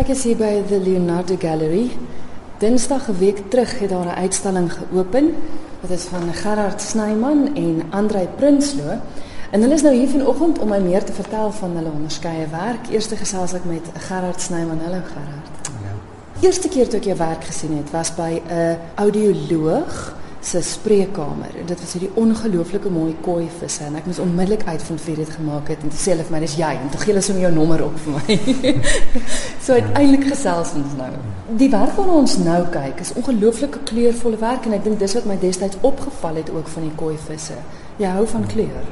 Ek is hier by the Leonardo Gallery. Dinsdag 'n week terug het daar 'n uitstalling geopen. Dit is van Gerard Snyman en Andrei Prinsloo. En hulle is nou hier vanoggend om my meer te vertel van hulle onderskeie werk. Eerste gesels ek met Gerard Snyman. Hallo Gerard. Hallo. Eerste keer toe ek jou werk gesien het, was by 'n audioloog se spreekkamer. En dit was hierdie ongelooflike mooi koi visse en ek moes onmiddellik uitvind wie dit gemaak het en sê hulle vir my dis jy en toe gee hulle sommer jou nommer op vir my. so uiteindelik gesels ons nou. Die werk waarna ons nou kyk is ongelooflike kleurvolle werk en ek dink dis wat my destyds opgeval het ook van die koi visse. Jy hou van kleur.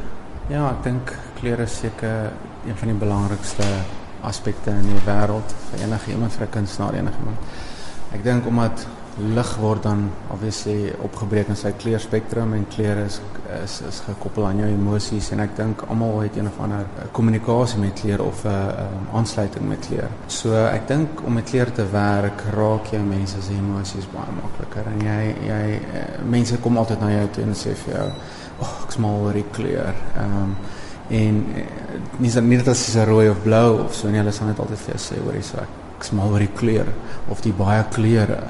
Ja, ek dink kleur is seker een van die belangrikste aspekte in die wêreld vir enige iemand vir 'n kunstenaar enige iemand. Ek dink omdat lig word dan obviously opgebreek in sy kleurspektrum en kleure is is is gekoppel aan jou emosies en ek dink almal het een of ander kommunikasie met kleur of 'n uh, um, aansluiting met kleur. So ek dink om met kleur te werk raak jy mense se emosies baie makliker en jy jy uh, mense kom altyd na jou toe en sê vir jou, "Ag, oh, ek smaal oor die kleur." Ehm um, en nie so nie dat dit is rooi of blou of so nie, hulle sal net altyd vir jou sê oor die so ek smaal oor die kleur of die baie kleure.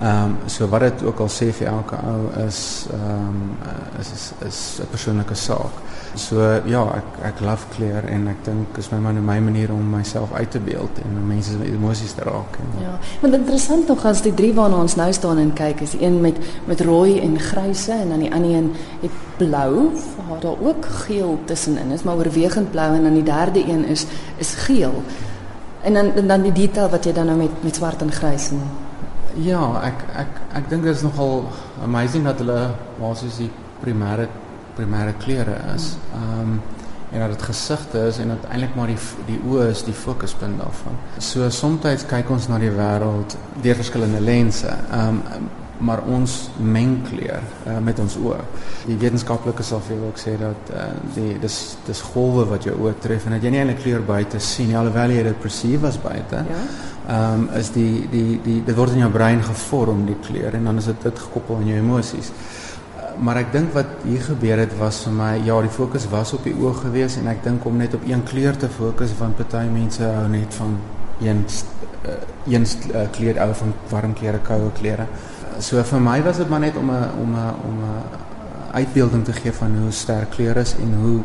Ehm um, so wat dit ook al sê vir elke ou is ehm um, is is is 'n persoonlike saak. So ja, ek ek love kleur en ek dink is my man en my manier om myself uit te beeld en mense se emosies te raak. En, ja, want interessant nog as die drie waarna ons nou staan en kyk is een met met rooi en gryse en dan die ander een het blou, waar daar ook geel tussenin is, maar oorwegend blou en dan die derde een is is geel. En dan en dan die detail wat jy dan nou met met swart en grys en Ja, ek ek ek dink dit is nogal amazing dat hulle basies die primêre primêre kleure is. Ehm um, en dat dit gesigte is en dat eintlik maar die die oë is die fokuspunt daarvan. So soms kyk ons na die wêreld deur verskillende lense. Ehm um, maar ons meng kleur uh, met ons oë. Die wetenskaplikes sal vir ook sê dat uh, die dis dis golwe wat jou oë tref en dat jy nie eintlik kleur buite sien nie alhoewel jy dit perceive as buite. Ja ehm um, is die die die dit word in jou brein gevorm die kleur en dan is dit dit gekoppel aan jou emosies. Uh, maar ek dink wat hier gebeur het was vir my ja, die fokus was op die oog gewees en ek dink om net op een kleur te fokus want party mense hou net van een uh, een uh, kleur ou van warm klere, koue klere. So vir my was dit maar net om 'n om 'n om 'n uitbeelding te gee van hoe sterk kleur is en hoe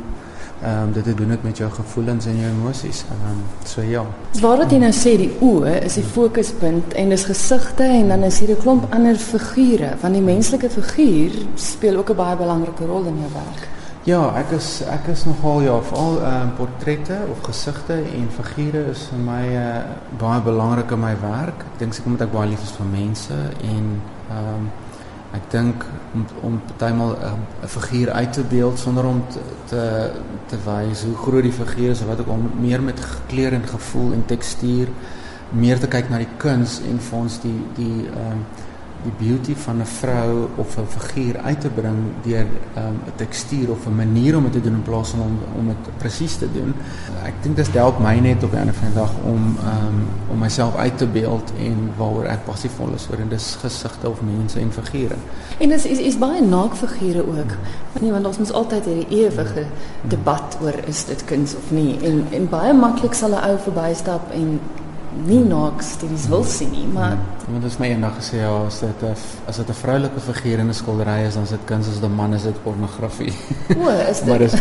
Ehm um, dit het doen dit met jou gevoelens en jou emosies. Ehm um, so ja. Waar wat jy nou sê die oë is die fokuspunt en dis gesigte en dan is hier 'n klomp ander figure want die menslike figuur speel ook 'n baie belangrike rol in jou werk. Ja, ek is ek is nogal ja, veral ehm um, portrette of gesigte en figure is vir my uh, baie belangrik in my werk. Ek dink seker omdat ek baie lief is vir mense en ehm um, Ek dink om om partymal 'n figuur uit te beeld sonder om te te, te wys hoe groot die figuur is of wat ook om meer met kleur en gevoel en tekstuur meer te kyk na die kuns en vir ons die die ehm um, die beauty van 'n vrou of 'n figuur uit te bring deur 'n um, tekstuur of 'n manier om dit te doen in plaas van om om dit presies te doen. Ek dink dit help my net op 'n ander van die dag om um, om myself uit te beeld en waaroor ek passievol is oor en dis gesigte of mense en figure. En dis is is baie naak figure ook. Nee, want ons moet altyd hierdie ewige debat oor is dit kuns of nie en en baie maklik sal 'n ou verbystap en nie naaks studies wil sien nie, maar iemand het my eendag gesê ja, as dit 'n as dit 'n vroulike figuur in 'n skildery is, dan is dit kuns as 'n man is dit pornografie. O, is dit? maar is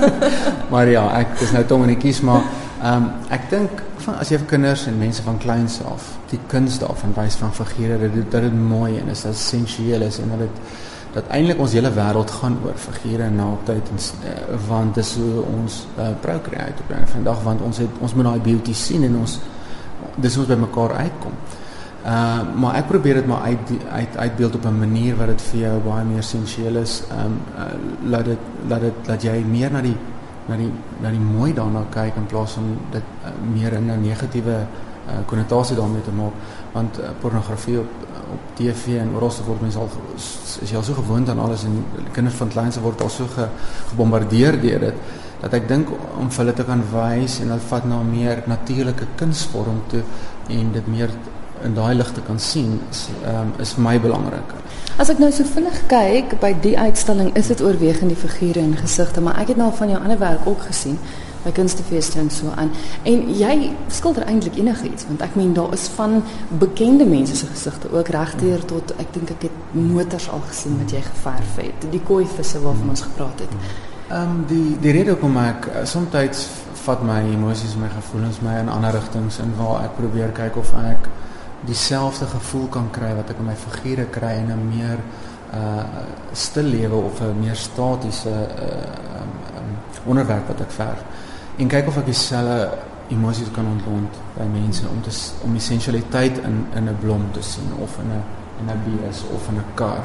Maar ja, ek is nou tong in die kies, maar ehm um, ek dink van as jy vir kinders en mense van kleins af die kuns daarvan wys van figure dat dit dat dit mooi en is essensieel is en dat dit dat eintlik ons hele wêreld gaan oor figure en naaktheid en uh, want dis hoe ons uh, procreate op 'n vandag want ons het ons moet daai beauty sien en ons dis ons by mekaar uitkom. Uh maar ek probeer dit maar uit uit uitbeeld op 'n manier wat dit vir jou baie meer sensueel is. Um uh, laat dit laat dit dat jy meer na die na die na die mooi daarna kyk in plaas van dit uh, meer in 'n negatiewe uh, konnotasie daarmee te maak want uh, pornografie op op TV en oral word mense al is jy al so gewoond aan alles en kinders van kleins word al so ge, gebombardeer deur dit dat ek dink om hulle te kan wys en hulle vat na 'n meer natuurlike kunsvorm toe en dit meer in daai lig te kan sien is um, is vir my belangrik. As ek nou so vinnig kyk by die uitstalling is dit oorwegend die figure en gesigte, maar ek het nou van jou ander werk ook gesien by kunstefeeste en so aan. En jy skilder eintlik enigiets want ek meen daar is van bekende mense se gesigte ook regdeur tot ek dink ek het motors al gesien wat jy geverf het. Die koi visse waarvan ons gepraat het. Ehm um, die die rede hoekom ek uh, soms vat my emosies, my gevoelens my in ander rigtings en waar ek probeer kyk of ek dieselfde gevoel kan kry wat ek in my figure kry in 'n meer uh stil lewe of 'n meer statiese uh um, um, onderwerp wat ek verf en kyk of ek dieselfde emosies kan ontlont by mense om te om essensialiteit in in 'n blom te sien of in 'n in 'n bees of in 'n kar.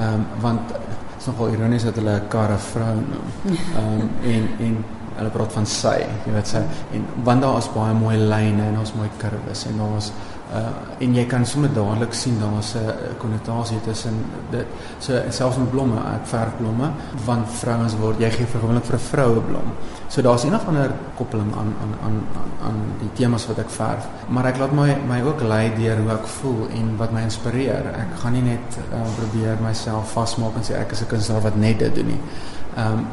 Um, want dit is nogal ironies dat hulle 'n kar 'n vrou noem. Um, en en hulle praat van sy, jy weet sy en want daar is baie mooi lyne en daar's mooi kurwes en daar's uh en jy kan sommer dadelik sien daar's 'n konnotasie tussen dit. So selfs met blomme ek verf blomme want vrouens word jy gee gewoonlik vir 'n vroue blom so daar's een of ander koppeling aan aan aan aan die temas wat ek verf. Maar ek laat my my ook lei deur hoe ek voel en wat my inspireer. Ek gaan nie net uh, probeer myself vasmaak en sê ek is 'n kunstenaar wat net dit doen nie. Um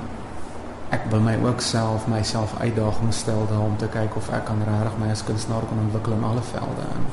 ek wil my ook self myself uitdagings stel daar om te kyk of ek kan regtig my as kunstenaar kan ontwikkel in alle velde en